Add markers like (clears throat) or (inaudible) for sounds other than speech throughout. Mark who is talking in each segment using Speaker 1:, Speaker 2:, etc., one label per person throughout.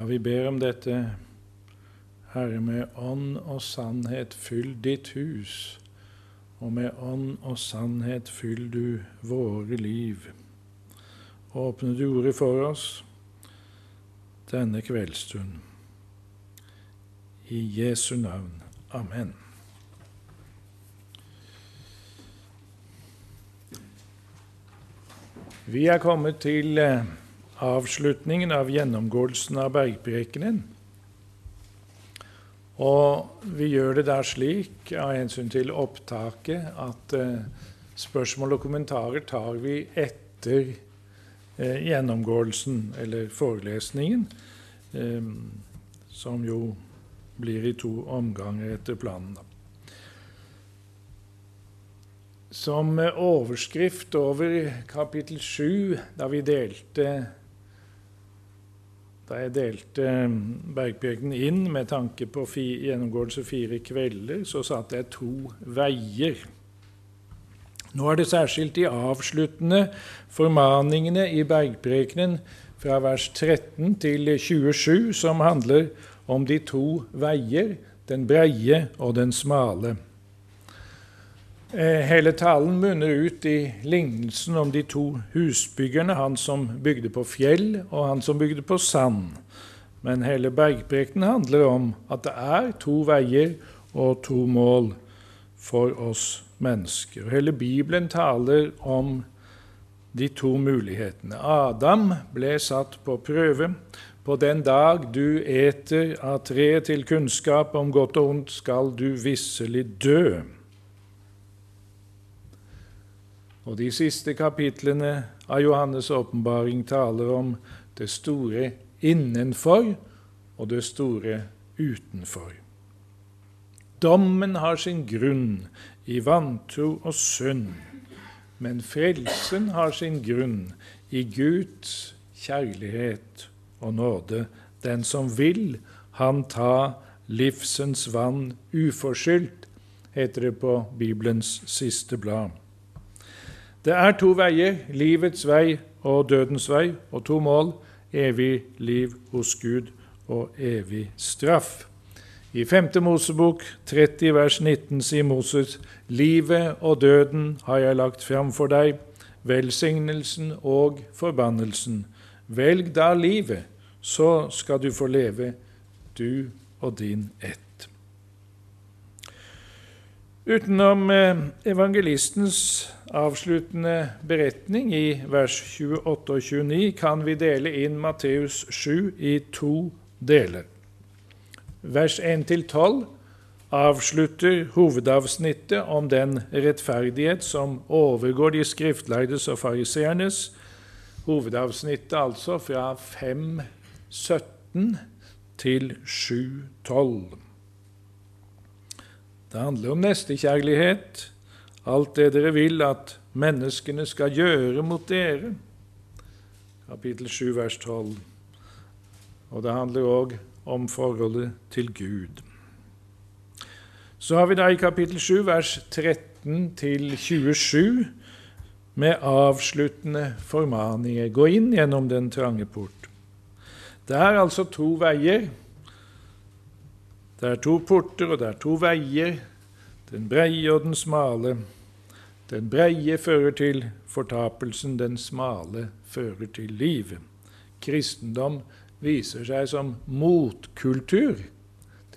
Speaker 1: Ja, vi ber om dette, Herre, med ånd og sannhet fyll ditt hus, og med ånd og sannhet fyll du våre liv. Åpne du ordet for oss denne kveldsstund. I Jesu navn. Amen. Vi er kommet til eh, avslutningen av gjennomgåelsen av bergprekenen. Og vi gjør det der slik, av hensyn til opptaket, at eh, spørsmål og kommentarer tar vi etter eh, gjennomgåelsen, eller forelesningen, eh, som jo blir i to omganger etter planen. da. som overskrift over kapittel 7, da vi delte da jeg delte Bergprekenen inn med tanke på gjennomgåelse fire kvelder, så satte jeg to veier. Nå er det særskilt de avsluttende formaningene i Bergprekenen fra vers 13 til 27 som handler om de to veier, den breie og den smale. Eh, hele talen munner ut i lignelsen om de to husbyggerne, han som bygde på fjell, og han som bygde på sand. Men hele bergprekenen handler om at det er to veier og to mål for oss mennesker. Hele Bibelen taler om de to mulighetene. Adam ble satt på prøve. På den dag du eter av treet til kunnskap om godt og ondt, skal du visselig dø. Og de siste kapitlene av Johannes' åpenbaring taler om det store innenfor og det store utenfor. Dommen har sin grunn i vantro og synd, men frelsen har sin grunn i Guds kjærlighet og nåde. Den som vil, han ta livsens vann uforskyldt, heter det på Bibelens siste blad. Det er to veier, livets vei og dødens vei, og to mål, evig liv hos Gud og evig straff. I 5. Mosebok 30 vers 19 sier Moses.: Livet og døden har jeg lagt fram for deg, velsignelsen og forbannelsen. Velg da livet, så skal du få leve, du og din ett. Utenom eh, evangelistens avsluttende beretning i vers 28 og 29 kan vi dele inn Matteus 7 i to deler. Vers 1-12 avslutter hovedavsnittet om den rettferdighet som overgår de skriftlærdes og fariseernes. Hovedavsnittet altså fra 5.17 til 7.12. Det handler om nestekjærlighet, alt det dere vil at menneskene skal gjøre mot dere. Kapittel 7, vers 12. Og det handler òg om forholdet til Gud. Så har vi da i kapittel 7, vers 13 til 27, med avsluttende formaninger. Gå inn gjennom den trange port. Det er altså to veier det er to porter, og det er to veier, den breie og den smale. Den breie fører til fortapelsen, den smale fører til livet. Kristendom viser seg som motkultur,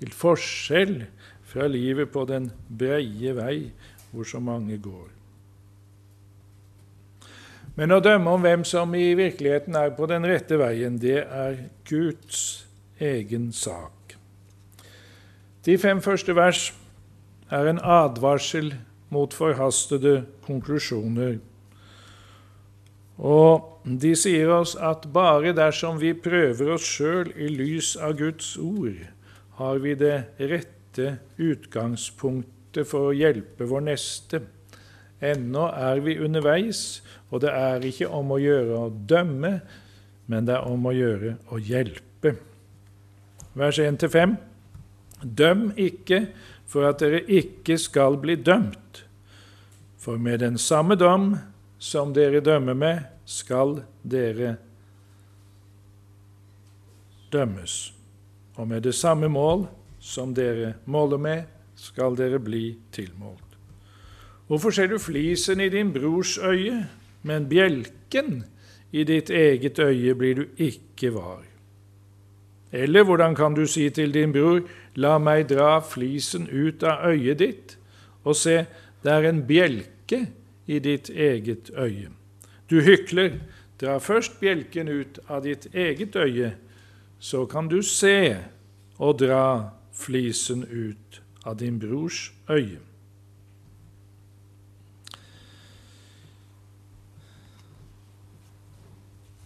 Speaker 1: til forskjell fra livet på den breie vei, hvor så mange går. Men å dømme om hvem som i virkeligheten er på den rette veien, det er Guds egen sak. De fem første vers er en advarsel mot forhastede konklusjoner. Og de sier oss at bare dersom vi prøver oss sjøl i lys av Guds ord, har vi det rette utgangspunktet for å hjelpe vår neste. Ennå er vi underveis, og det er ikke om å gjøre å dømme, men det er om å gjøre å hjelpe. Vers 1-5. Døm ikke for at dere ikke skal bli dømt. For med den samme dom som dere dømmer med, skal dere dømmes. Og med det samme mål som dere måler med, skal dere bli tilmålt. Hvorfor ser du flisen i din brors øye, men bjelken i ditt eget øye blir du ikke var? Eller hvordan kan du si til din bror, la meg dra flisen ut av øyet ditt, og se, det er en bjelke i ditt eget øye. Du hykler, dra først bjelken ut av ditt eget øye, så kan du se og dra flisen ut av din brors øye.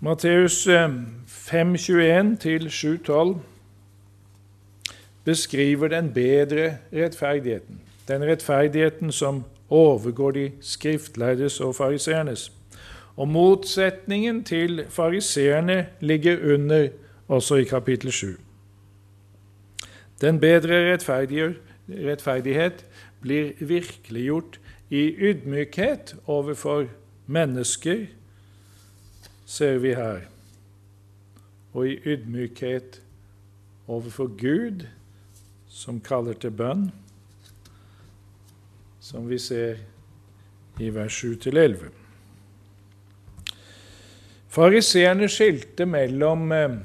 Speaker 1: Matteus 5.21-7.12 eh, beskriver den bedre rettferdigheten, den rettferdigheten som overgår de skriftlærdes og fariseernes. Og motsetningen til fariseerne ligger under også i kapittel 7. Den bedre rettferdighet blir virkeliggjort i ydmykhet overfor mennesker, ser vi her, og i ydmykhet overfor Gud, som kaller til bønn som vi ser i vers 7-11. Fariseerne skilte mellom eh,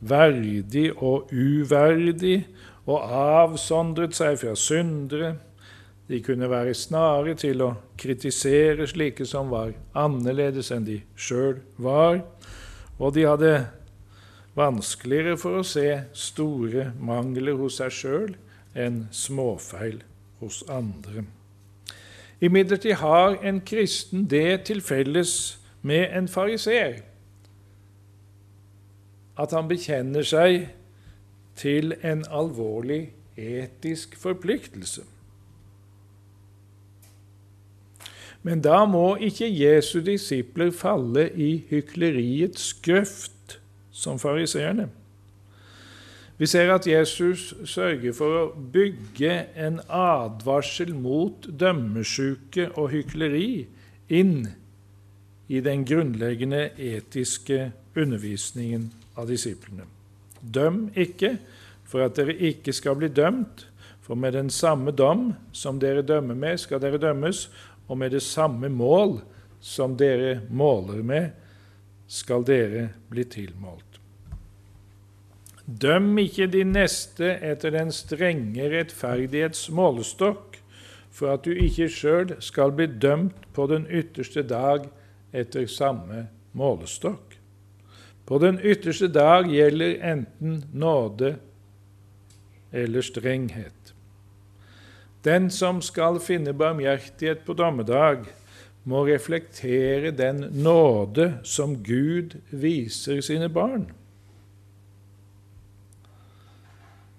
Speaker 1: verdig og uverdig og avsondret seg fra syndere. De kunne være snare til å kritisere slike som var annerledes enn de sjøl var, og de hadde vanskeligere for å se store mangler hos seg sjøl enn småfeil hos andre. Imidlertid har en kristen det til felles med en fariseer at han bekjenner seg til en alvorlig etisk forpliktelse. Men da må ikke Jesu disipler falle i hykleriets grøft som fariseerne. Vi ser at Jesus sørger for å bygge en advarsel mot dømmesjuke og hykleri inn i den grunnleggende etiske undervisningen av disiplene. Døm ikke for at dere ikke skal bli dømt, for med den samme dom som dere dømmer med, skal dere dømmes, og med det samme mål som dere måler med, skal dere bli tilmålt. Døm ikke din neste etter den strenge rettferdighets målestokk, for at du ikke sjøl skal bli dømt på den ytterste dag etter samme målestokk. På den ytterste dag gjelder enten nåde eller strenghet. Den som skal finne barmhjertighet på dommedag, må reflektere den nåde som Gud viser sine barn.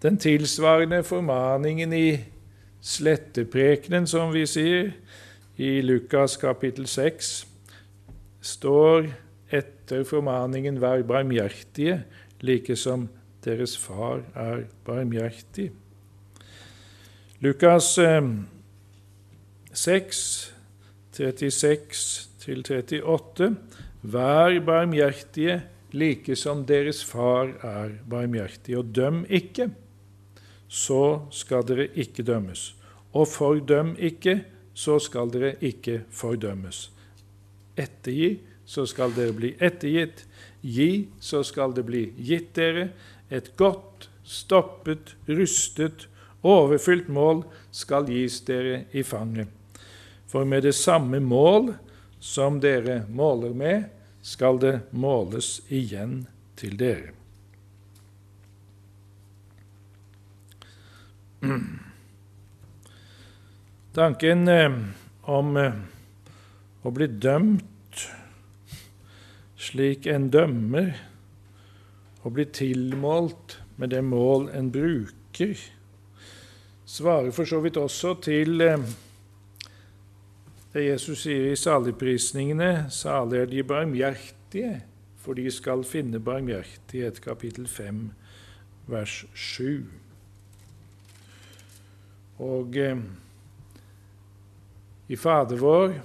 Speaker 1: Den tilsvarende formaningen i sletteprekenen, som vi sier, i Lukas kapittel 6, står etter formaningen 'vær barmhjertige', like som deres far er barmhjertig. Lukas 6, 36-38.: Vær barmhjertige, like som deres far er barmhjertig, og døm ikke så skal dere ikke dømmes. Og fordøm ikke, så skal dere ikke fordømmes. Ettergi, så skal dere bli ettergitt. Gi, så skal det bli gitt dere. Et godt, stoppet, rustet, overfylt mål skal gis dere i fanget. For med det samme mål som dere måler med, skal det måles igjen til dere. Tanken eh, om eh, å bli dømt slik en dømmer, og bli tilmålt med det mål en bruker, svarer for så vidt også til eh, det Jesus sier i saligprisningene, salig er de barmhjertige, for de skal finne barmhjertighet, kapittel 5, vers 7. Og eh, i Fader vår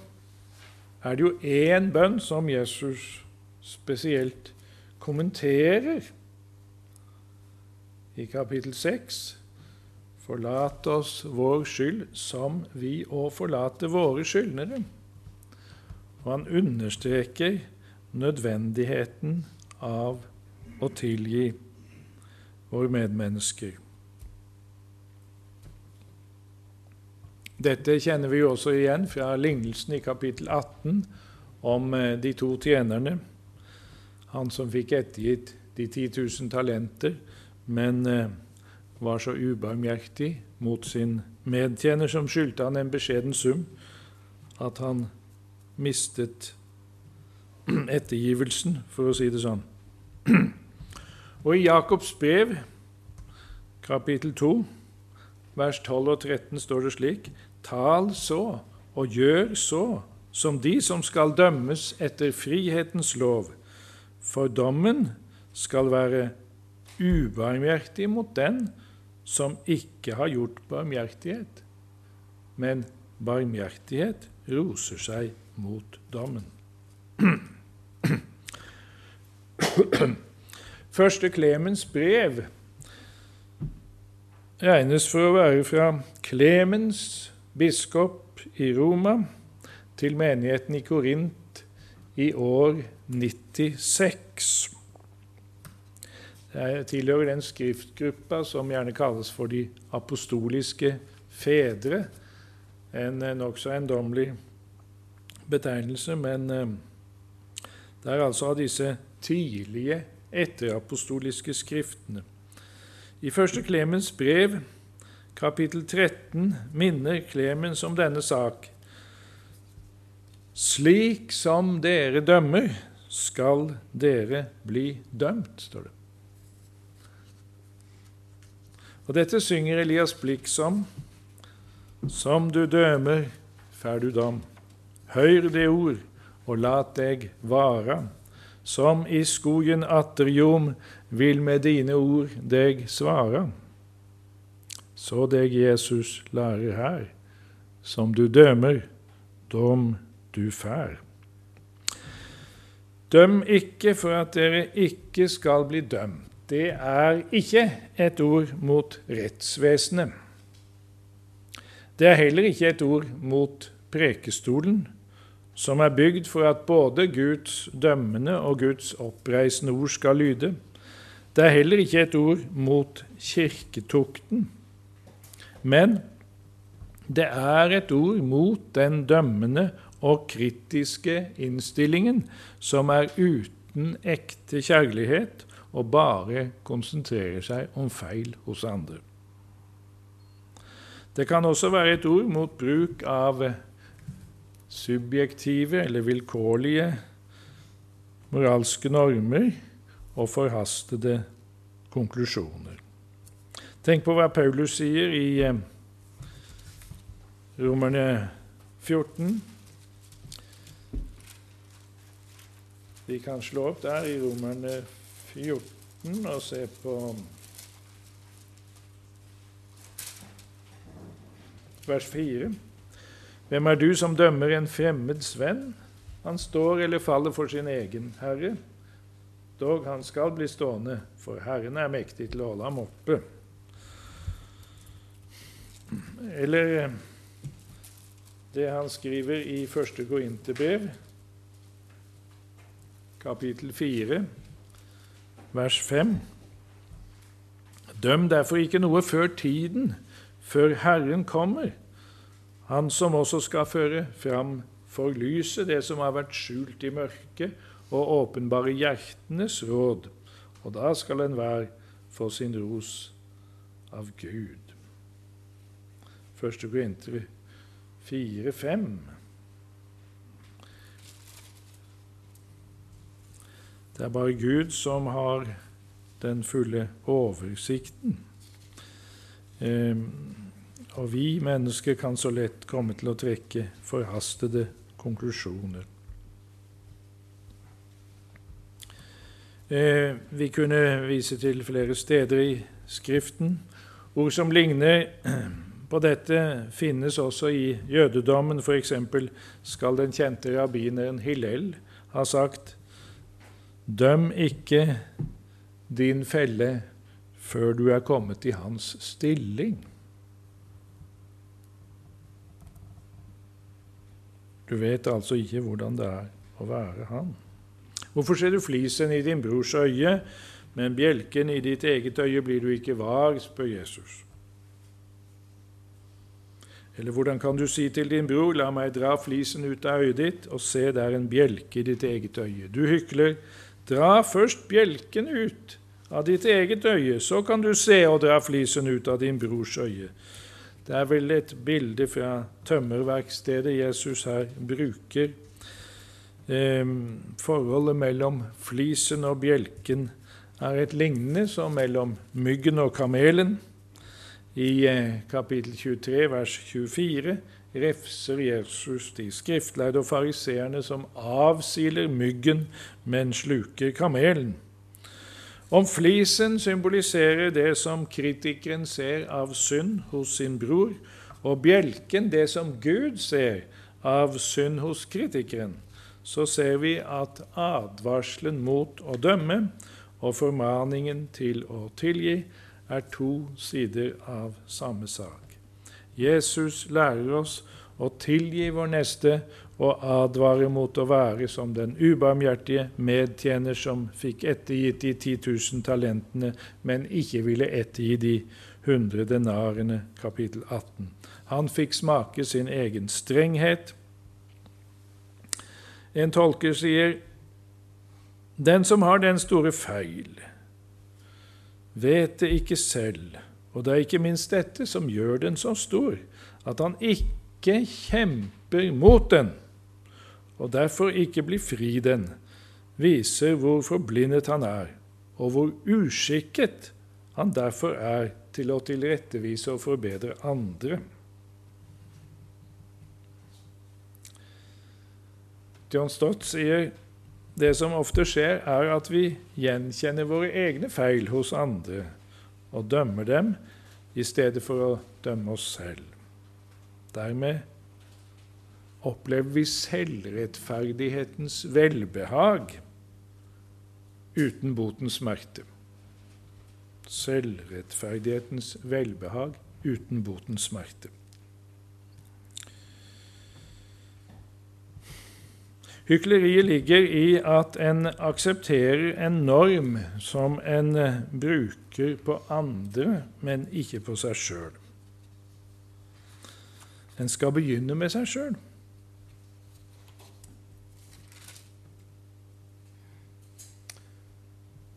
Speaker 1: er det jo én bønn som Jesus spesielt kommenterer. i kapittel 6 Forlat oss vår skyld som vi òg forlater våre skyldnere. Og han understreker nødvendigheten av å tilgi våre medmennesker. Dette kjenner vi også igjen fra lignelsen i kapittel 18 om eh, de to tjenerne. Han som fikk ettergitt de 10 000 talenter, men eh, var så ubarmhjertig mot sin medtjener, som skyldte han en beskjeden sum, at han mistet ettergivelsen, for å si det sånn. Og i Jakobs brev, kapittel 2, vers 12 og 13, står det slik.: Tal så og gjør så som de som skal dømmes etter frihetens lov, for dommen skal være ubarmhjertig mot den som ikke har gjort barmhjertighet, men barmhjertighet roser seg mot dommen. Første Klemens brev regnes for å være fra Klemens, biskop i Roma, til menigheten i Korint i år 96. Jeg tilhører den skriftgruppa som gjerne kalles for de apostoliske fedre. En eh, nokså eiendommelig betegnelse, men eh, det er altså av disse tidlige etterapostoliske skriftene. I første Klemens brev, kapittel 13, minner Klemens om denne sak. Slik som dere dømmer, skal dere bli dømt, står det. Og dette synger Elias Blix om. Som du dømer, fær du dom. Høyr det ord, og lat deg vara. Som i skogen atterjom vil med dine ord deg svara. Så deg Jesus lærer her, som du dømer, dom du fær. Døm ikke for at dere ikke skal bli dømt det er ikke et ord mot rettsvesenet. Det er heller ikke et ord mot prekestolen, som er bygd for at både Guds dømmende og Guds oppreisende ord skal lyde. Det er heller ikke et ord mot kirketukten, men det er et ord mot den dømmende og kritiske innstillingen som er uten ekte kjærlighet og bare konsentrerer seg om feil hos andre. Det kan også være et ord mot bruk av subjektive eller vilkårlige moralske normer og forhastede konklusjoner. Tenk på hva Paulus sier i eh, Romerne 14. Vi kan slå opp der i Romerne 14. 14 og se på vers 4. Hvem er du som dømmer en fremmeds venn? Han står eller faller for sin egen herre. Dog han skal bli stående, for Herren er mektig til å holde ham oppe. Eller eh, det han skriver i første Korinterbrev, kapittel 4 vers 5. Døm derfor ikke noe før tiden, før Herren kommer, Han som også skal føre fram for lyset det som har vært skjult i mørket, og åpenbare hjertenes råd, og da skal enhver få sin ros av Gud. Første Korinter 4-5. Det er bare Gud som har den fulle oversikten. Eh, og vi mennesker kan så lett komme til å trekke forhastede konklusjoner. Eh, vi kunne vise til flere steder i Skriften. Ord som ligner (clears throat) på dette, finnes også i jødedommen. F.eks. skal den kjente rabbineren Hillel ha sagt Døm ikke din felle før du er kommet i hans stilling. Du vet altså ikke hvordan det er å være han. Hvorfor ser du flisen i din brors øye, men bjelken i ditt eget øye blir du ikke var? spør Jesus. Eller hvordan kan du si til din bror, la meg dra flisen ut av øyet ditt, og se, det er en bjelke i ditt eget øye. Du hykler, dra først bjelken ut av ditt eget øye, så kan du se og dra flisen ut av din brors øye. Det er vel et bilde fra tømmerverkstedet Jesus her bruker. Eh, forholdet mellom flisen og bjelken er et lignende som mellom myggen og kamelen. I eh, kapittel 23, vers 24, refser Jesus de skriftlærde og fariseerne som avsiler myggen, men sluker kamelen. Om flisen symboliserer det som kritikeren ser av synd hos sin bror, og bjelken det som Gud ser av synd hos kritikeren, så ser vi at advarselen mot å dømme og formaningen til å tilgi er to sider av samme sak. Jesus lærer oss å tilgi vår neste og advarer mot å være som den ubarmhjertige medtjener som fikk ettergitt de 10 000 talentene, men ikke ville ettergi de 100 denarene, kapittel 18. Han fikk smake sin egen strenghet. En tolker sier den som har den store feil, vet det ikke selv, og det er ikke minst dette som gjør den så stor, at han ikke kjemper mot den, og derfor ikke blir fri den, viser hvor forblindet han er, og hvor uskikket han derfor er til å tilrettevise og forbedre andre. John Stott sier det som ofte skjer, er at vi gjenkjenner våre egne feil hos andre og dømmer dem i stedet for å dømme oss selv. Dermed opplever vi selvrettferdighetens velbehag uten botens smerte. Selvrettferdighetens velbehag uten botens smerte. Hykleriet ligger i at en aksepterer en norm som en eh, bruker på andre, men ikke på seg sjøl. En skal begynne med seg sjøl.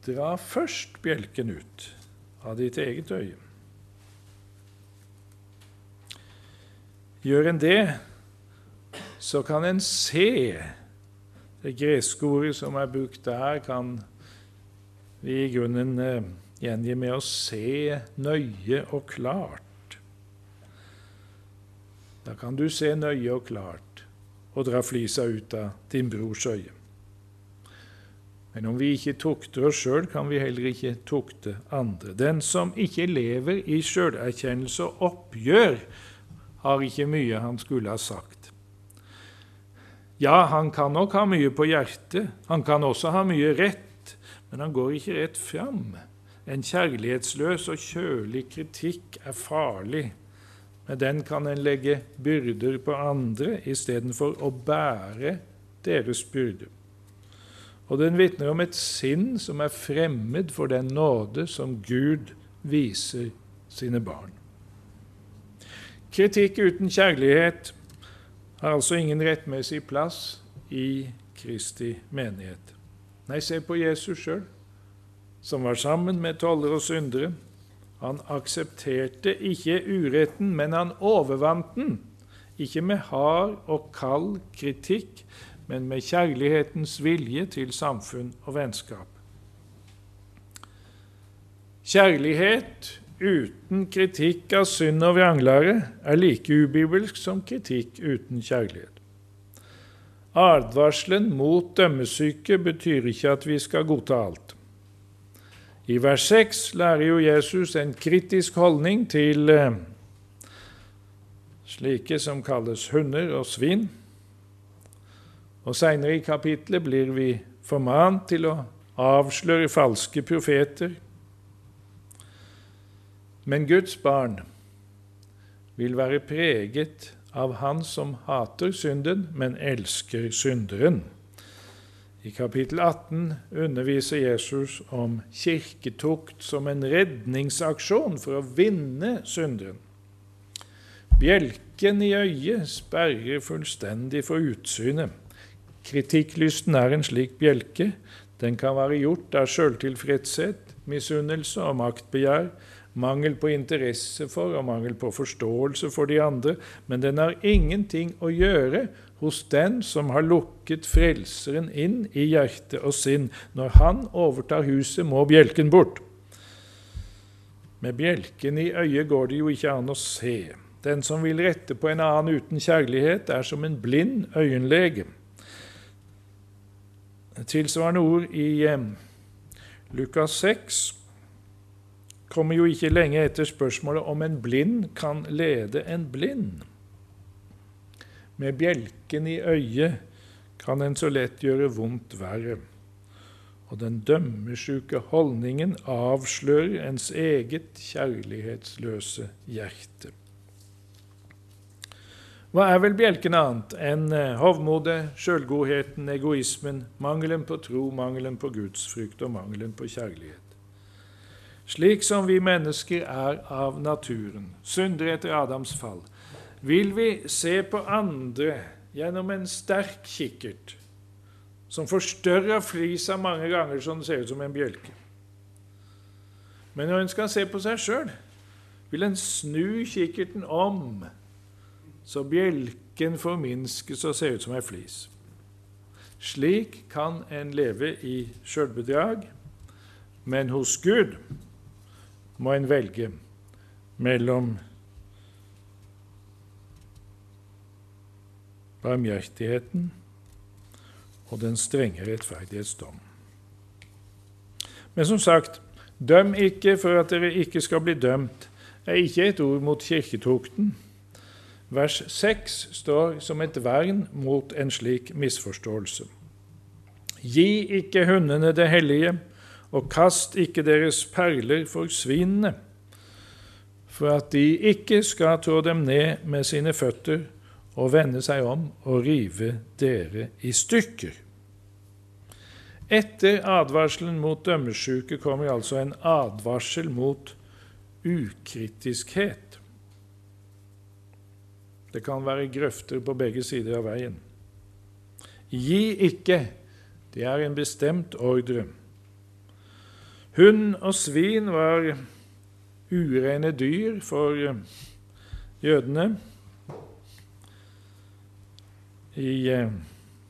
Speaker 1: Dra først bjelken ut av ditt eget øye. Gjør en det, så kan en se det greske ordet som er brukt der, kan vi i grunnen eh, gjengi med å se nøye og klart. Da kan du se nøye og klart og dra flisa ut av din brors øye. Men om vi ikke tukter oss sjøl, kan vi heller ikke tukte andre. Den som ikke lever i sjølerkjennelse og oppgjør, har ikke mye han skulle ha sagt. Ja, han kan nok ha mye på hjertet, han kan også ha mye rett, men han går ikke rett fram. En kjærlighetsløs og kjølig kritikk er farlig. Med den kan en legge byrder på andre istedenfor å bære deres byrder. Og den vitner om et sinn som er fremmed for den nåde som Gud viser sine barn. Kritikk uten kjærlighet har altså ingen rettmessig plass i Kristi menighet. Nei, se på Jesus sjøl, som var sammen med toller og syndere. Han aksepterte ikke uretten, men han overvant den. Ikke med hard og kald kritikk, men med kjærlighetens vilje til samfunn og vennskap. Kjærlighet uten kritikk av synd og vranglære er like ubibelsk som kritikk uten kjærlighet. Advarselen mot dømmesyke betyr ikke at vi skal godta alt. I vers 6 lærer jo Jesus en kritisk holdning til eh, slike som kalles hunder og svin. Og Seinere i kapittelet blir vi formant til å avsløre falske profeter Men Guds barn vil være preget av Han som hater synden, men elsker synderen. I kapittel 18 underviser Jesus om kirketukt som en redningsaksjon for å vinne synderen. Bjelken i øyet sperrer fullstendig for utsynet. Kritikklysten er en slik bjelke. Den kan være gjort av sjøltilfredshet, misunnelse og maktbegjær, mangel på interesse for og mangel på forståelse for de andre, men den har ingenting å gjøre hos den som har lukket Frelseren inn i hjerte og sinn. Når han overtar huset, må bjelken bort. Med bjelken i øyet går det jo ikke an å se. Den som vil rette på en annen uten kjærlighet, er som en blind øyenlege. Tilsvarende ord i eh, Lukas 6 kommer jo ikke lenge etter spørsmålet om en blind kan lede en blind. Med bjelken i øyet kan en så lett gjøre vondt verre. Og den dømmesjuke holdningen avslører ens eget kjærlighetsløse hjerte. Hva er vel bjelken annet enn eh, hovmodet, sjølgodheten, egoismen, mangelen på tro, mangelen på gudsfrykt og mangelen på kjærlighet? Slik som vi mennesker er av naturen, syndere etter Adams fall, vil vi se på andre gjennom en sterk kikkert som forstørrer flisa mange ganger så den ser ut som en bjelke. Men når en skal se på seg sjøl, vil en snu kikkerten om, så bjelken forminskes og ser ut som ei flis. Slik kan en leve i sjølbedrag, men hos Gud må en velge mellom barmhjertigheten og den strenge rettferdighetsdom. Men som sagt, døm ikke for at dere ikke skal bli dømt, er ikke et ord mot kirketukten. Vers 6 står som et vern mot en slik misforståelse. Gi ikke hundene det hellige, og kast ikke deres perler for svinene, for at de ikke skal trå dem ned med sine føtter og vende seg om og rive dere i stykker. Etter advarselen mot dømmesjuke kommer altså en advarsel mot ukritiskhet. Det kan være grøfter på begge sider av veien. Gi ikke, det er en bestemt ordre. Hund og svin var urene dyr for eh, jødene. I eh,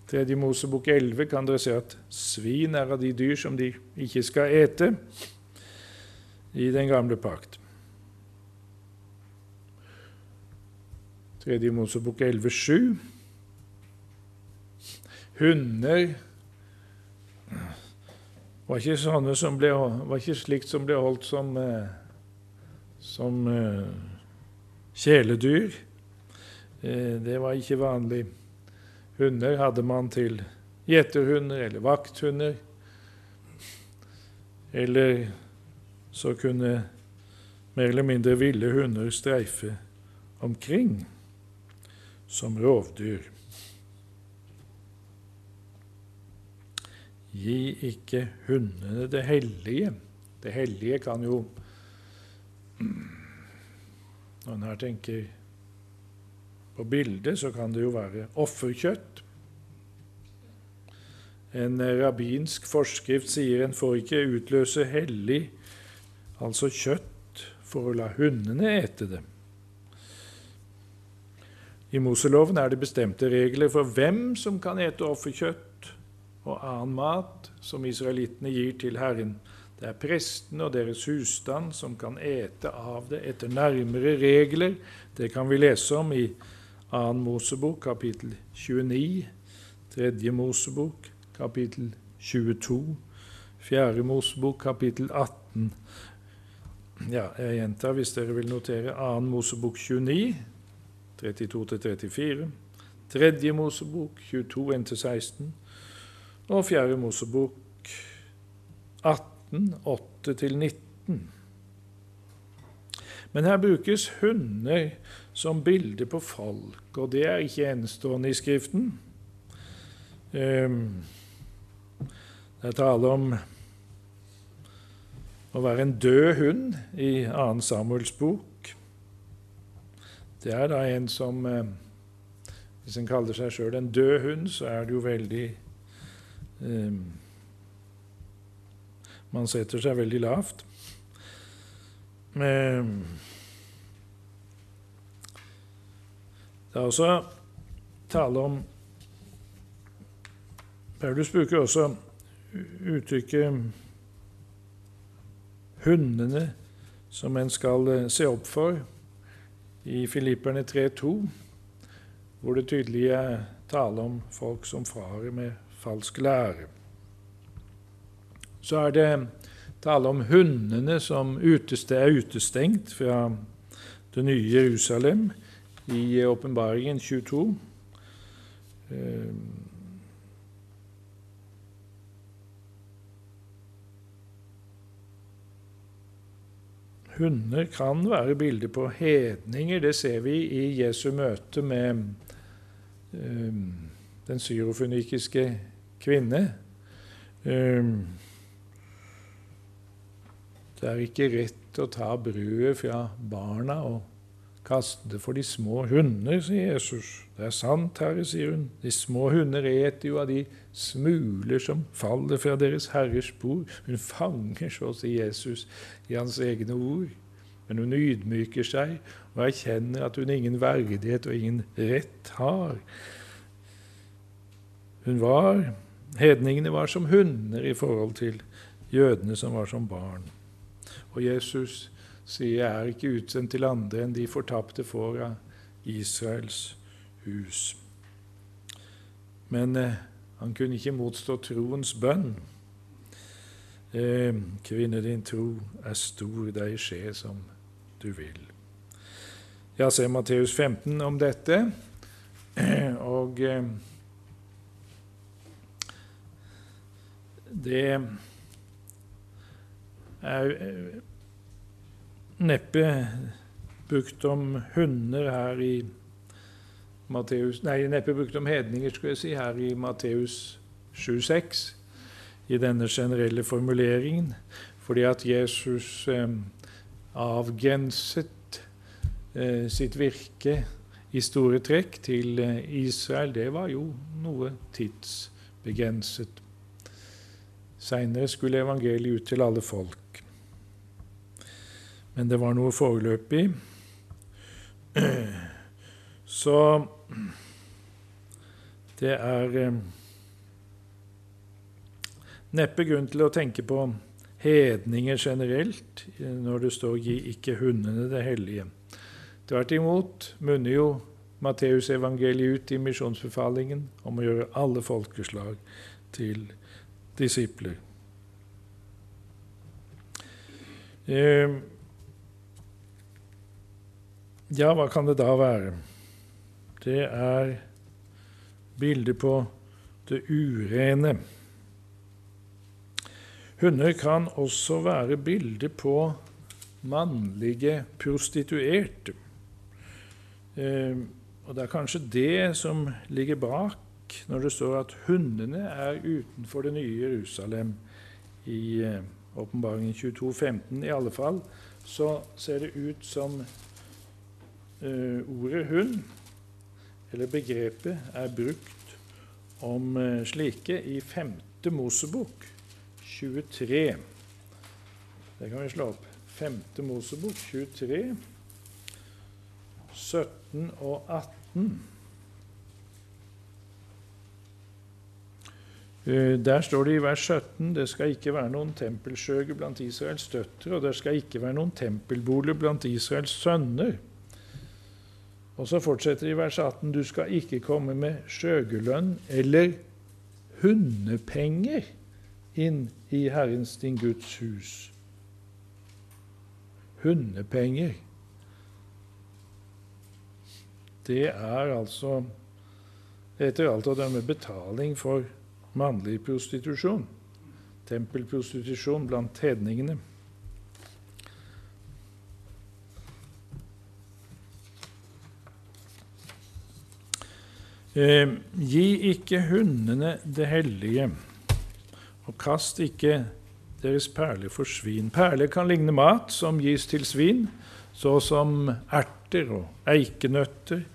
Speaker 1: Tredje Mosebok 11 kan dere se at svin er av de dyr som de ikke skal ete i den gamle pakt. Tredje Mosebok 11, 7. Hunder var ikke, som ble, var ikke slikt som ble holdt som, eh, som uh, kjæledyr. Eh, det var ikke vanlig. Hunder hadde man til gjeterhunder eller vakthunder. Eller så kunne mer eller mindre ville hunder streife omkring som rovdyr. Gi ikke hundene det hellige. Det hellige kan jo Når en her tenker på bildet, så kan det jo være offerkjøtt. En rabbinsk forskrift sier en får ikke utløse hellig, altså kjøtt, for å la hundene ete det. I Moseloven er det bestemte regler for hvem som kan ete offerkjøtt, og annen mat som israelittene gir til Herren. Det er prestene og deres husstand som kan ete av det etter nærmere regler. Det kan vi lese om i 2. Mosebok kapittel 29, 3. Mosebok kapittel 22, 4. Mosebok kapittel 18. Ja, jeg gjentar hvis dere vil notere 2. Mosebok 29, 32-34, 3. Mosebok 22 1-16, og Fjerde Mosebok 18, 8-19. Men her brukes hunder som bilde på folk, og det er ikke enestående i Skriften. Um, det er tale om å være en død hund i 2. Samuels bok. Det er da en som eh, Hvis en kaller seg sjøl en død hund, så er det jo veldig Man setter seg veldig lavt. Det er også tale om Paulus bruker også uttrykket hundene som en skal eh, se opp for i Filipperne 3,2, hvor det tydelig er tale om folk som farer med falsk lære. Så er det tale om hundene som er utestengt fra det nye Jerusalem i Åpenbaringen 22. Hunder kan være bilder på hedninger. Det ser vi i Jesu møte med um, den syrofunikiske kvinne. Um, det er ikke rett å ta brødet fra barna og kaste det for de små hunder, sier Jesus. Det er sant, Herre, sier hun. De små hunder eter jo av de smuler som faller fra Deres Herres bord. Hun fanger, så sier Jesus, i hans egne ord. Men hun ydmyker seg og erkjenner at hun ingen verdighet og ingen rett har. Hun var, Hedningene var som hunder i forhold til jødene som var som barn. Og Jesus sier, 'Jeg er ikke utsendt til andre enn de fortapte får av Israels hus'. Men eh, han kunne ikke motstå troens bønn. Eh, kvinne, din tro er stor, deg skje som du vil. Ja, se Matteus 15 om dette. (clears throat) Og eh, det er eh, neppe brukt om hunder her i Matteus, nei, neppe brukt om hedninger skulle jeg si, her i Matteus 7,6, i denne generelle formuleringen, fordi at Jesus eh, avgrenset eh, sitt virke i store trekk til eh, Israel. Det var jo noe tidsbegrenset. Seinere skulle evangeliet ut til alle folk. Men det var noe foreløpig. Så det er eh, neppe grunn til å tenke på hedninger generelt når det står 'gi ikke hundene det hellige'. Tvert imot munner jo Matteusevangeliet ut i misjonsbefalingen om å gjøre alle folkeslag til disipler. Eh, ja, hva kan det da være? Det er bildet på det urene. Hunder kan også være bildet på mannlige prostituerte. Eh, og Det er kanskje det som ligger bak når det står at hundene er utenfor det nye Jerusalem i eh, Åpenbaringen 22, 15. I alle fall så ser det ut som eh, ordet hund, eller begrepet, er brukt om eh, slike i 5. Mosebok 23. Det kan vi slå opp. 5. Mosebok 23, 17 og 18. der står det i vers 17 det skal ikke være noen tempelskjøge blant Israels døtre, og det skal ikke være noen tempelbolig blant Israels sønner. Og så fortsetter det i vers 18 du skal ikke komme med skjøgelønn eller hundepenger inn i Herrens din Guds hus. Hundepenger. Det er altså etter alt å dømme betaling for mannlig prostitusjon, tempelprostitusjon blant hedningene. Eh, gi ikke hundene det hellige, og kast ikke deres perler for svin. Perler kan ligne mat som gis til svin, så som erter og eikenøtter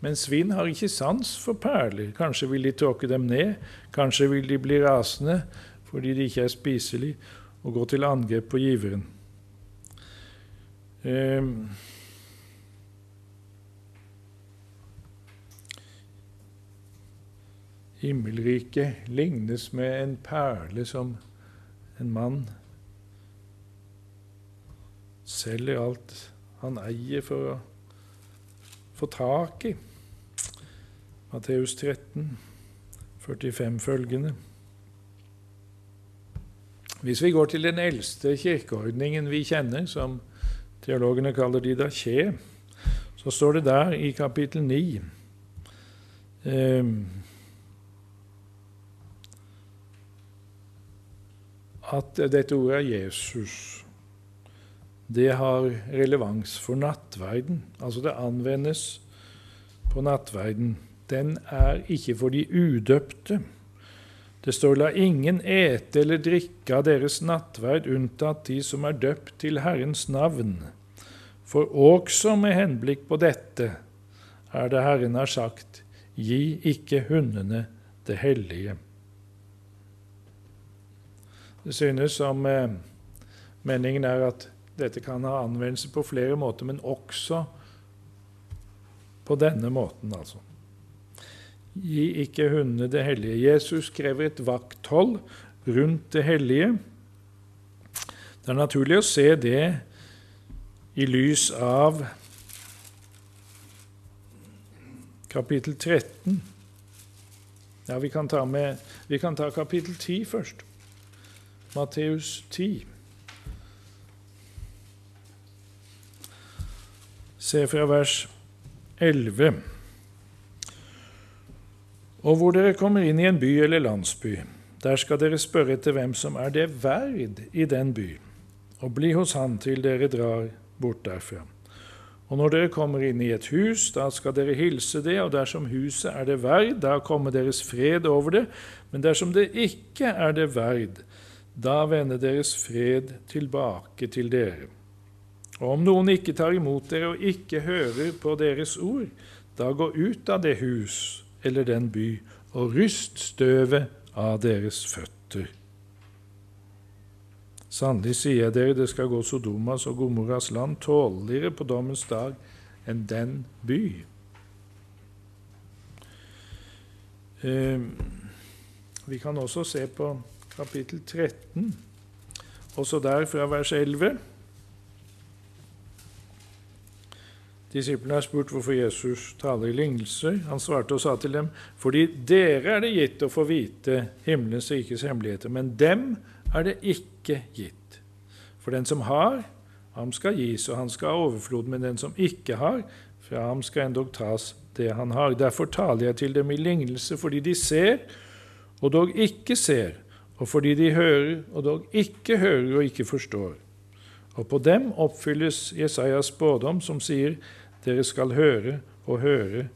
Speaker 1: men svin har ikke sans for perler. Kanskje vil de tråkke dem ned, kanskje vil de bli rasende fordi de ikke er spiselige, og gå til angrep på giveren. Eh, Himmelriket lignes med en perle som en mann selger alt han eier for å få tak i. Matteus 13, 45 følgende. Hvis vi går til den eldste kirkeordningen vi kjenner, som teologene kaller didaché, så står det der i kapittel 9 eh, at dette ordet er Jesus. Det har relevans for nattverden. Altså det anvendes på nattverden. Den er ikke for de udøpte. Det står 'la ingen ete eller drikke av deres nattverd unntatt de som er døpt til Herrens navn'. For også med henblikk på dette er det Herren har sagt, 'gi ikke hundene det hellige'. Det synes som eh, meningen er at dette kan ha anvendelse på flere måter, men også på denne måten, altså. Gi ikke hundene det hellige. Jesus krever et vakthold rundt det hellige. Det er naturlig å se det i lys av kapittel 13. Ja, vi kan ta, med, vi kan ta kapittel 10 først. Matteus 10. Se fra vers 11. Og hvor dere kommer inn i en by eller landsby, der skal dere spørre etter hvem som er det verd i den by, og bli hos han til dere drar bort derfra. Og når dere kommer inn i et hus, da skal dere hilse det, og dersom huset er det verd, da kommer deres fred over det, men dersom det ikke er det verd, da vender deres fred tilbake til dere. Og om noen ikke tar imot dere og ikke hører på deres ord, da gå ut av det hus eller den by og ryst støvet av deres føtter. Sannelig sier jeg dere, det skal gå Sodomas og Gomorras land tåligere på dommens dag enn den by. Eh, vi kan også se på kapittel 13, også der fra vers 11. Disiplene har spurt hvorfor Jesus taler i lignelser. Han svarte og sa til dem, fordi dere er det gitt å få vite himmelens rikes hemmeligheter, men dem er det ikke gitt. For den som har, ham skal gis, og han skal ha overflod, men den som ikke har, fra ham skal endog tas det han har. Derfor taler jeg til dem i lignelse, fordi de ser, og dog ikke ser, og fordi de hører, og dog ikke hører og ikke forstår. Og på dem oppfylles Jesajas spådom, som sier:" Dere skal høre og høre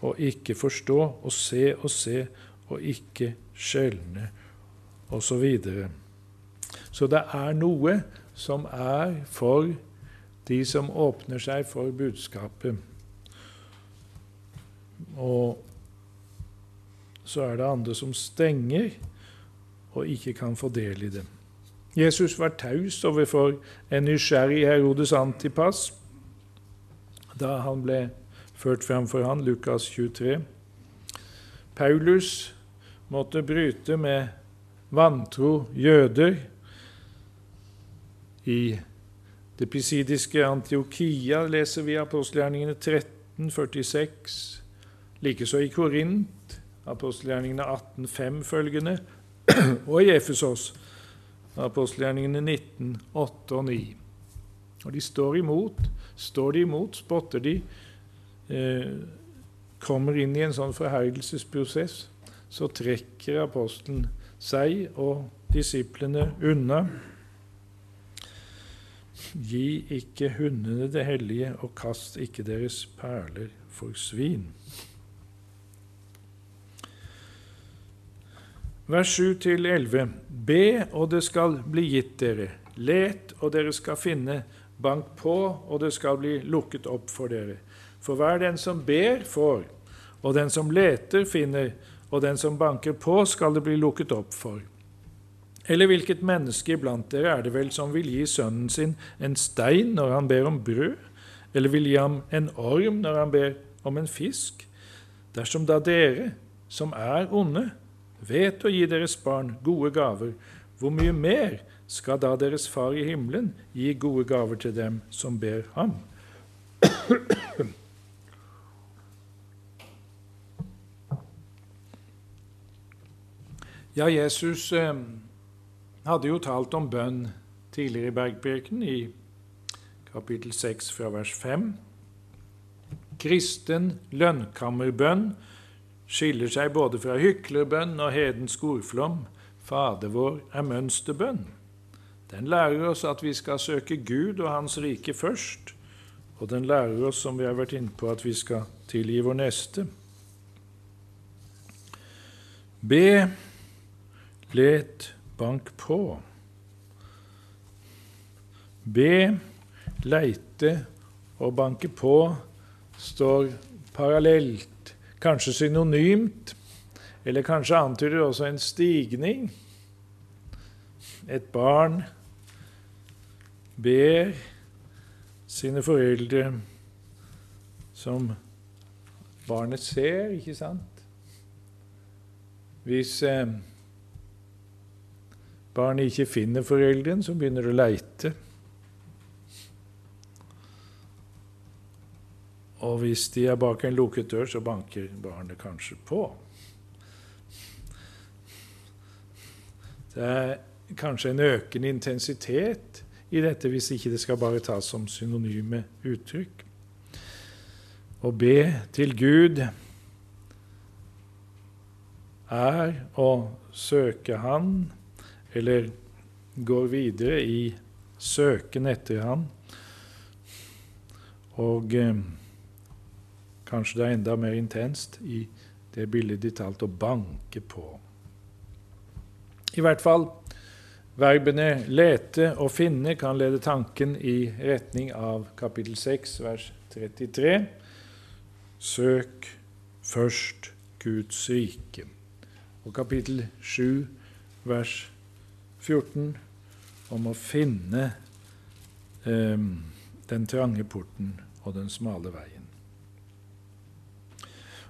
Speaker 1: og ikke forstå, og se og se og ikke skjelne, osv. Så, videre. så det er noe som er for de som åpner seg for budskapet. Og så er det andre som stenger og ikke kan få del i det. Jesus var taus overfor en nysgjerrig Herodes Antipas da han ble ført fram for han, Lukas 23. Paulus måtte bryte med vantro jøder i det pisidiske Antiokia, leser vi apostelgjerningene 13, 46. Likeså i Korint, apostelgjerningene 18, 5 følgende og i Efesos, apostelgjerningene 19, 8 og 9. Og de står imot. Står de imot, spotter de, eh, kommer inn i en sånn forherdelsesprosess, så trekker apostelen seg og disiplene unna. Gi ikke hundene det hellige, og kast ikke deres perler for svin. Vers 7-11.: Be, og det skal bli gitt dere. Let, og dere skal finne. Bank på, og det skal bli lukket opp for dere. For hver den som ber, får, og den som leter, finner, og den som banker på, skal det bli lukket opp for. Eller hvilket menneske iblant dere er det vel som vil gi sønnen sin en stein når han ber om brød, eller vil gi ham en orm når han ber om en fisk? Dersom da dere, som er onde, vet å gi deres barn gode gaver, hvor mye mer skal da deres Far i himmelen gi gode gaver til dem som ber ham? Ja, Jesus eh, hadde jo talt om bønn tidligere i Bergpreken, i kapittel 6 fra vers 5. Kristen lønnkammerbønn skiller seg både fra hyklerbønn og hedensk ordflom. Fader vår er mønsterbønn. Den lærer oss at vi skal søke Gud og Hans rike først, og den lærer oss, som vi har vært inne på, at vi skal tilgi vår neste. Be Let, bank på. Be, leite og banke på står parallelt, kanskje synonymt, eller kanskje antyder også en stigning. Et barn ber sine foreldre som barnet ser, ikke sant? Hvis eh, barnet ikke finner foreldrene, så begynner det å leite. Og hvis de er bak en lukket dør, så banker barnet kanskje på. Det er kanskje en økende intensitet i dette, hvis ikke det skal bare tas som synonyme uttrykk. Å be til Gud er å søke Han eller går videre i søken etter Han. Og eh, kanskje det er enda mer intenst i det bildet de talte å banke på. I hvert fall verbene lete og finne kan lede tanken i retning av kapittel 6, vers 33. Søk først Guds rike. Og kapittel 7, vers 14 om å finne eh, den trange porten og den smale veien.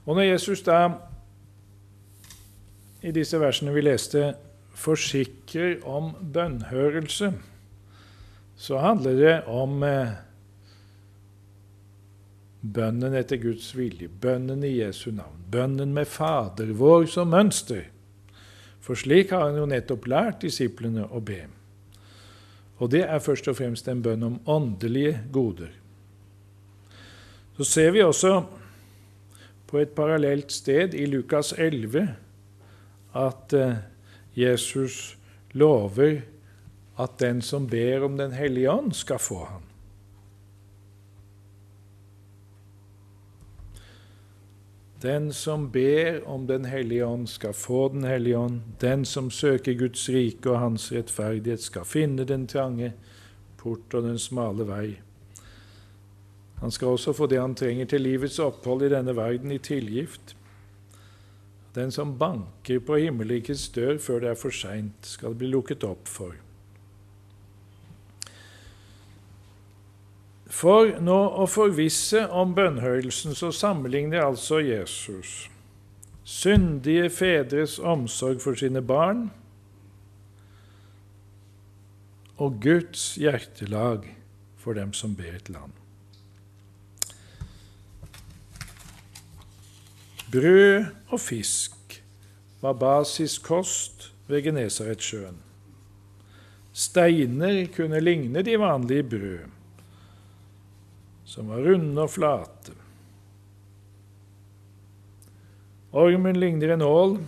Speaker 1: Og når Jesus da i disse versene vi leste, forsikrer om bønnhørelse, så handler det om eh, bønnen etter Guds vilje, bønnen i Jesu navn, bønnen med Fader vår som mønster. For slik har han jo nettopp lært disiplene å be. Og det er først og fremst en bønn om åndelige goder. Så ser vi også på et parallelt sted i Lukas 11 at eh, Jesus lover at den som ber om Den hellige ånd, skal få ham. Den som ber om Den hellige ånd, skal få Den hellige ånd. Den som søker Guds rike og Hans rettferdighet, skal finne den trange port og den smale vei. Han skal også få det han trenger til livets opphold i denne verden, i tilgift. Den som banker på himmelrikets dør før det er for seint, skal bli lukket opp for. For nå å forvisse om bønnhørelsen så sammenligner altså Jesus syndige fedres omsorg for sine barn og Guds hjertelag for dem som ber et land. Brød og fisk var basiskost ved Genesaretsjøen. Steiner kunne ligne de vanlige brød som var runde og flate. Ormen ligner en ål.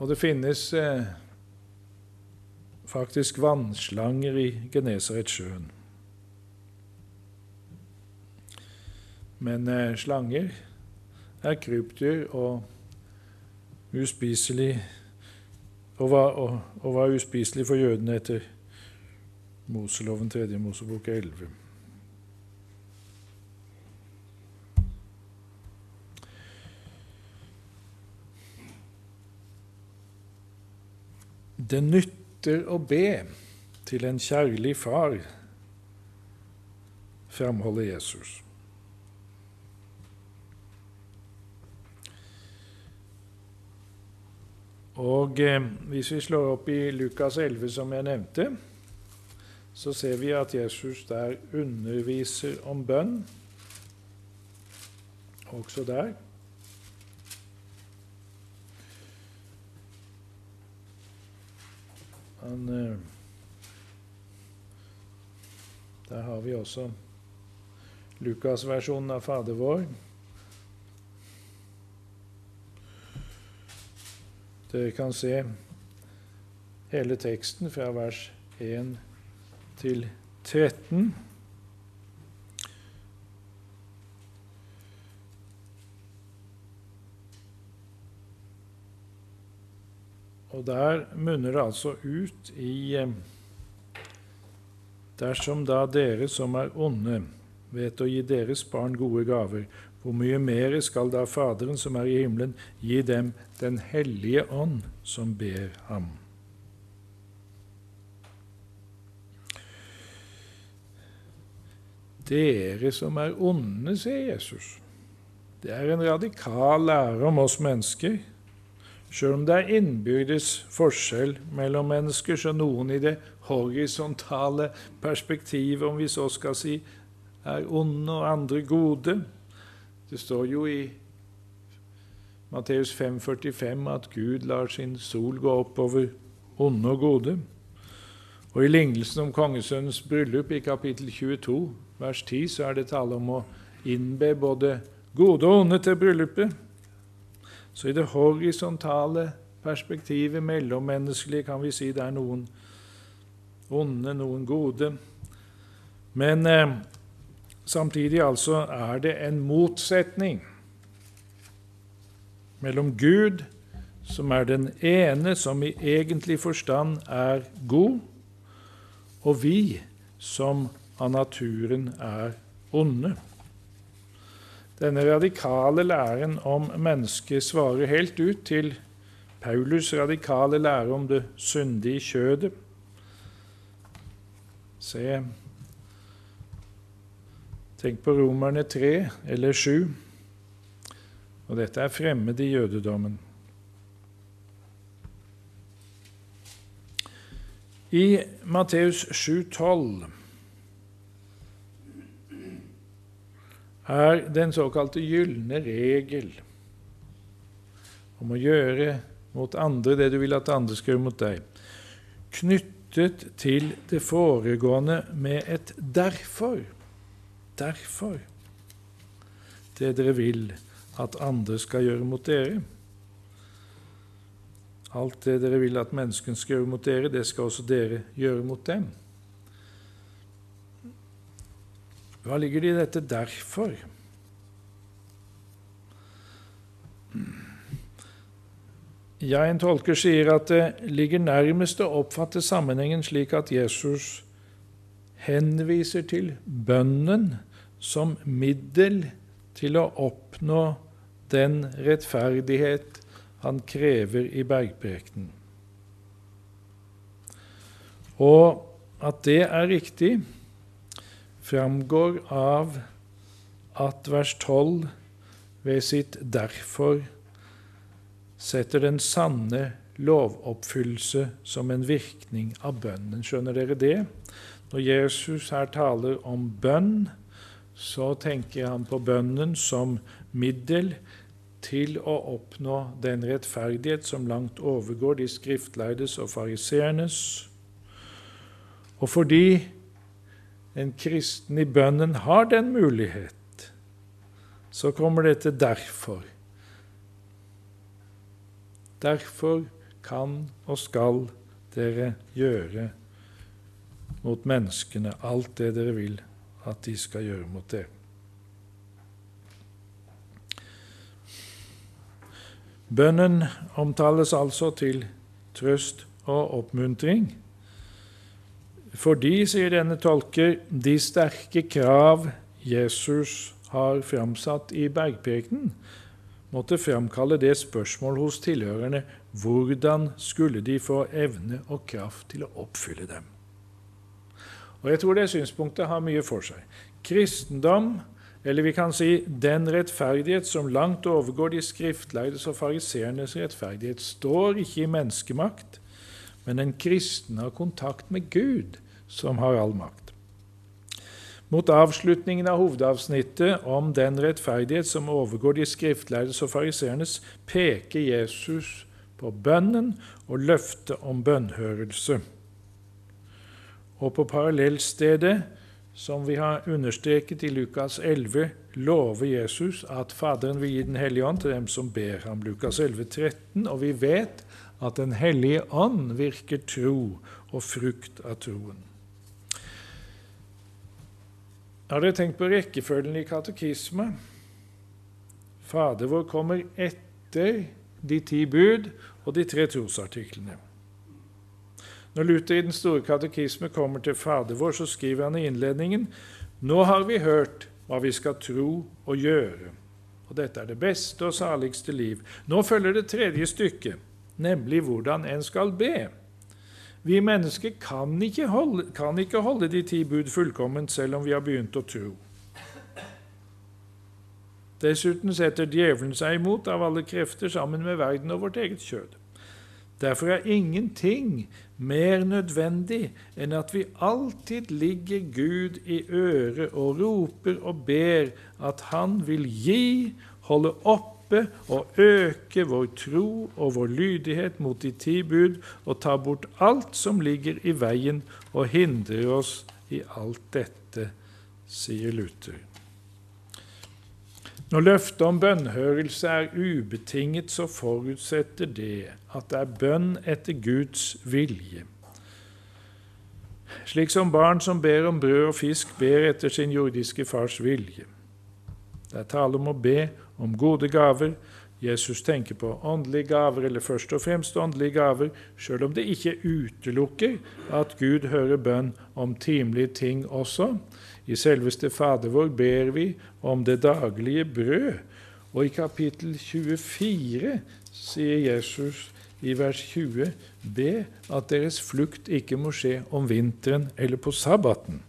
Speaker 1: Og det finnes eh, faktisk vannslanger i Genesaretsjøen. Men eh, slanger er krypdyr og uspiselig og var, og, og var uspiselig for jødene etter Moseloven 3. Mosebok 11. Det nytter å be til en kjærlig far, framholder Jesus. Og eh, Hvis vi slår opp i Lukas 11, som jeg nevnte, så ser vi at Jesus der underviser om bønn, også der. Han, eh, der har vi også Lukas-versjonen av Fader vår. Dere kan se hele teksten fra vers 1 til 13. Og der munner det altså ut i eh, Dersom da dere som er onde, vet å gi deres barn gode gaver, hvor mye mer skal da Faderen som er i himmelen, gi dem Den hellige ånd, som ber ham? Dere som er onde, sier Jesus. Det er en radikal lære om oss mennesker. Selv om det er innbyrdes forskjell mellom mennesker, så noen i det horisontale perspektivet, om vi så skal si, er onde og andre gode. Det står jo i Matteus 5,45 at Gud lar sin sol gå opp over onde og gode. Og i lignelsen om kongesønnens bryllup i kapittel 22, vers 10, så er det tale om å innbe både gode og onde til bryllupet. Så i det horisontale perspektivet, mellommenneskelige, kan vi si det er noen onde, noen gode. Men eh, Samtidig altså er det en motsetning mellom Gud, som er den ene som i egentlig forstand er god, og vi, som av naturen er onde. Denne radikale læren om mennesket svarer helt ut til Paulus' radikale lære om det syndige kjødet. Se Tenk på Romerne 3 eller 7. Og dette er fremmed i jødedommen. I Matteus 7,12 er den såkalte gylne regel om å gjøre mot andre det du vil at andre skal gjøre mot deg, knyttet til det foregående med et 'derfor' derfor det dere vil at andre skal gjøre mot dere. Alt det dere vil at menneskene skal gjøre mot dere, det skal også dere gjøre mot dem. Hva ligger det i dette 'derfor'? Jeg, en tolker sier at det ligger nærmest å oppfatte sammenhengen slik at Jesus henviser til bønnen som middel til å oppnå den rettferdighet han krever i bergprekenen. Og at det er riktig, framgår av at vers 12 ved sitt 'derfor' setter den sanne lovoppfyllelse som en virkning av bønnen. Skjønner dere det? Når Jesus her taler om bønn, så tenker han på bønnen som middel til å oppnå den rettferdighet som langt overgår de skriftlærdes og fariseernes. Og fordi en kristen i bønnen har den mulighet, så kommer dette derfor. Derfor kan og skal dere gjøre mot menneskene alt det dere vil at de skal gjøre mot det. Bønnen omtales altså til trøst og oppmuntring. Fordi, sier denne tolker, de sterke krav Jesus har framsatt i bergprekenen, måtte framkalle det spørsmål hos tilhørerne hvordan skulle de få evne og kraft til å oppfylle dem. Og Jeg tror det synspunktet har mye for seg. Kristendom, eller vi kan si den rettferdighet som langt overgår de skriftlærdes og fariseernes rettferdighet, står ikke i menneskemakt, men en kristen har kontakt med Gud, som har all makt. Mot avslutningen av hovedavsnittet om den rettferdighet som overgår de skriftlærdes og fariseernes, peker Jesus på bønnen og løftet om bønnhørelse. Og på parallellstedet, som vi har understreket i Lukas 11, lover Jesus at Faderen vil gi Den hellige ånd til dem som ber ham. Lukas 11, 13, Og vi vet at Den hellige ånd virker tro og frukt av troen. Har dere tenkt på rekkefølgen i katekisme? Fader vår kommer etter de ti bud og de tre trosartiklene. Når Luther i Den store katekisme kommer til Fader vår, så skriver han i innledningen Nå har vi hørt hva vi skal tro og gjøre, og dette er det beste og saligste liv. Nå følger det tredje stykket, nemlig hvordan en skal be. Vi mennesker kan ikke, holde, kan ikke holde de ti bud fullkomment selv om vi har begynt å tro. Dessuten setter djevelen seg imot av alle krefter sammen med verden og vårt eget kjød. Derfor er ingenting mer nødvendig enn at vi alltid ligger Gud i øret og roper og ber at Han vil gi, holde oppe og øke vår tro og vår lydighet mot de ti bud og ta bort alt som ligger i veien og hindrer oss i alt dette, sier Luther. Når løftet om bønnhørelse er ubetinget, så forutsetter det at det er bønn etter Guds vilje. Slik som barn som ber om brød og fisk, ber etter sin jordiske fars vilje. Det er tale om å be om gode gaver. Jesus tenker på åndelige gaver, eller først og fremst åndelige gaver, sjøl om det ikke utelukker at Gud hører bønn om timelige ting også. I selveste Fader vår ber vi om det daglige brød. Og i kapittel 24 sier Jesus i vers 20.: Be at deres flukt ikke må skje om vinteren eller på sabbaten.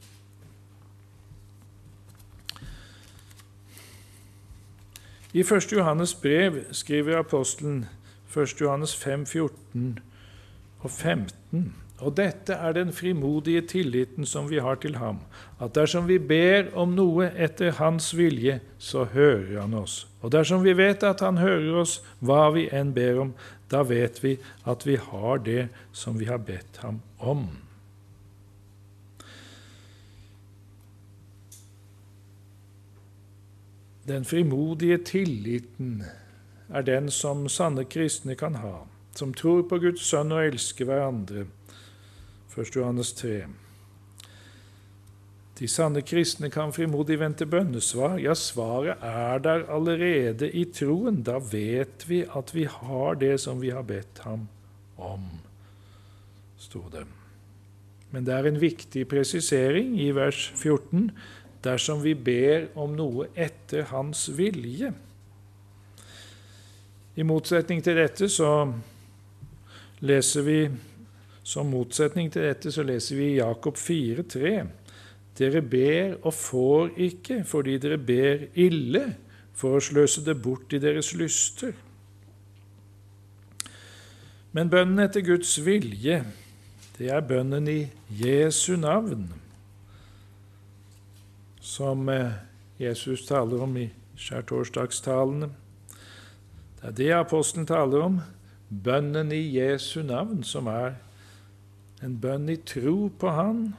Speaker 1: I 1. Johannes brev skriver apostelen 1. Johannes 5, 14 og 15 og dette er den frimodige tilliten som vi har til ham, at dersom vi ber om noe etter hans vilje, så hører han oss. Og dersom vi vet at han hører oss hva vi enn ber om, da vet vi at vi har det som vi har bedt ham om. Den frimodige tilliten er den som sanne kristne kan ha, som tror på Guds sønn og elsker hverandre 1. Johannes 3. De sanne kristne kan frimodig vente bønnesvar. Ja, svaret er der allerede i troen. Da vet vi at vi har det som vi har bedt ham om, sto det. Men det er en viktig presisering i vers 14 dersom vi ber om noe etter Hans vilje. I motsetning til dette så leser vi som motsetning til dette så leser vi Jakob 4,3.: Dere ber og får ikke fordi dere ber ille for å sløse det bort i deres lyster. Men bønnen etter Guds vilje, det er bønnen i Jesu navn, som eh, Jesus taler om i skjærtorsdagstalene. Det er det apostelen taler om, bønnen i Jesu navn, som er en bønn i tro på Han,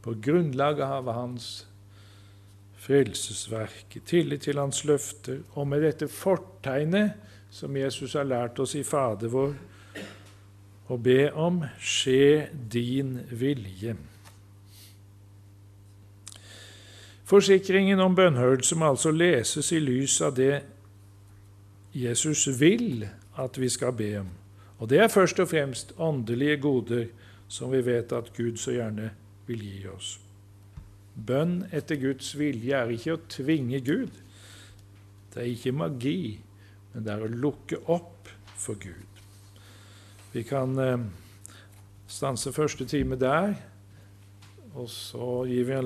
Speaker 1: på grunnlag av Hans frelsesverk, i tillit til Hans løfter, og med dette fortegnet som Jesus har lært oss i Fader vår, å be om skje din vilje. Forsikringen om bønnhørelse må altså leses i lys av det Jesus vil at vi skal be om. Og det er først og fremst åndelige goder som vi vet at Gud så gjerne vil gi oss. Bønn etter Guds vilje er ikke å tvinge Gud. Det er ikke magi, men det er å lukke opp for Gud. Vi kan eh, stanse første time der, og så gir vi en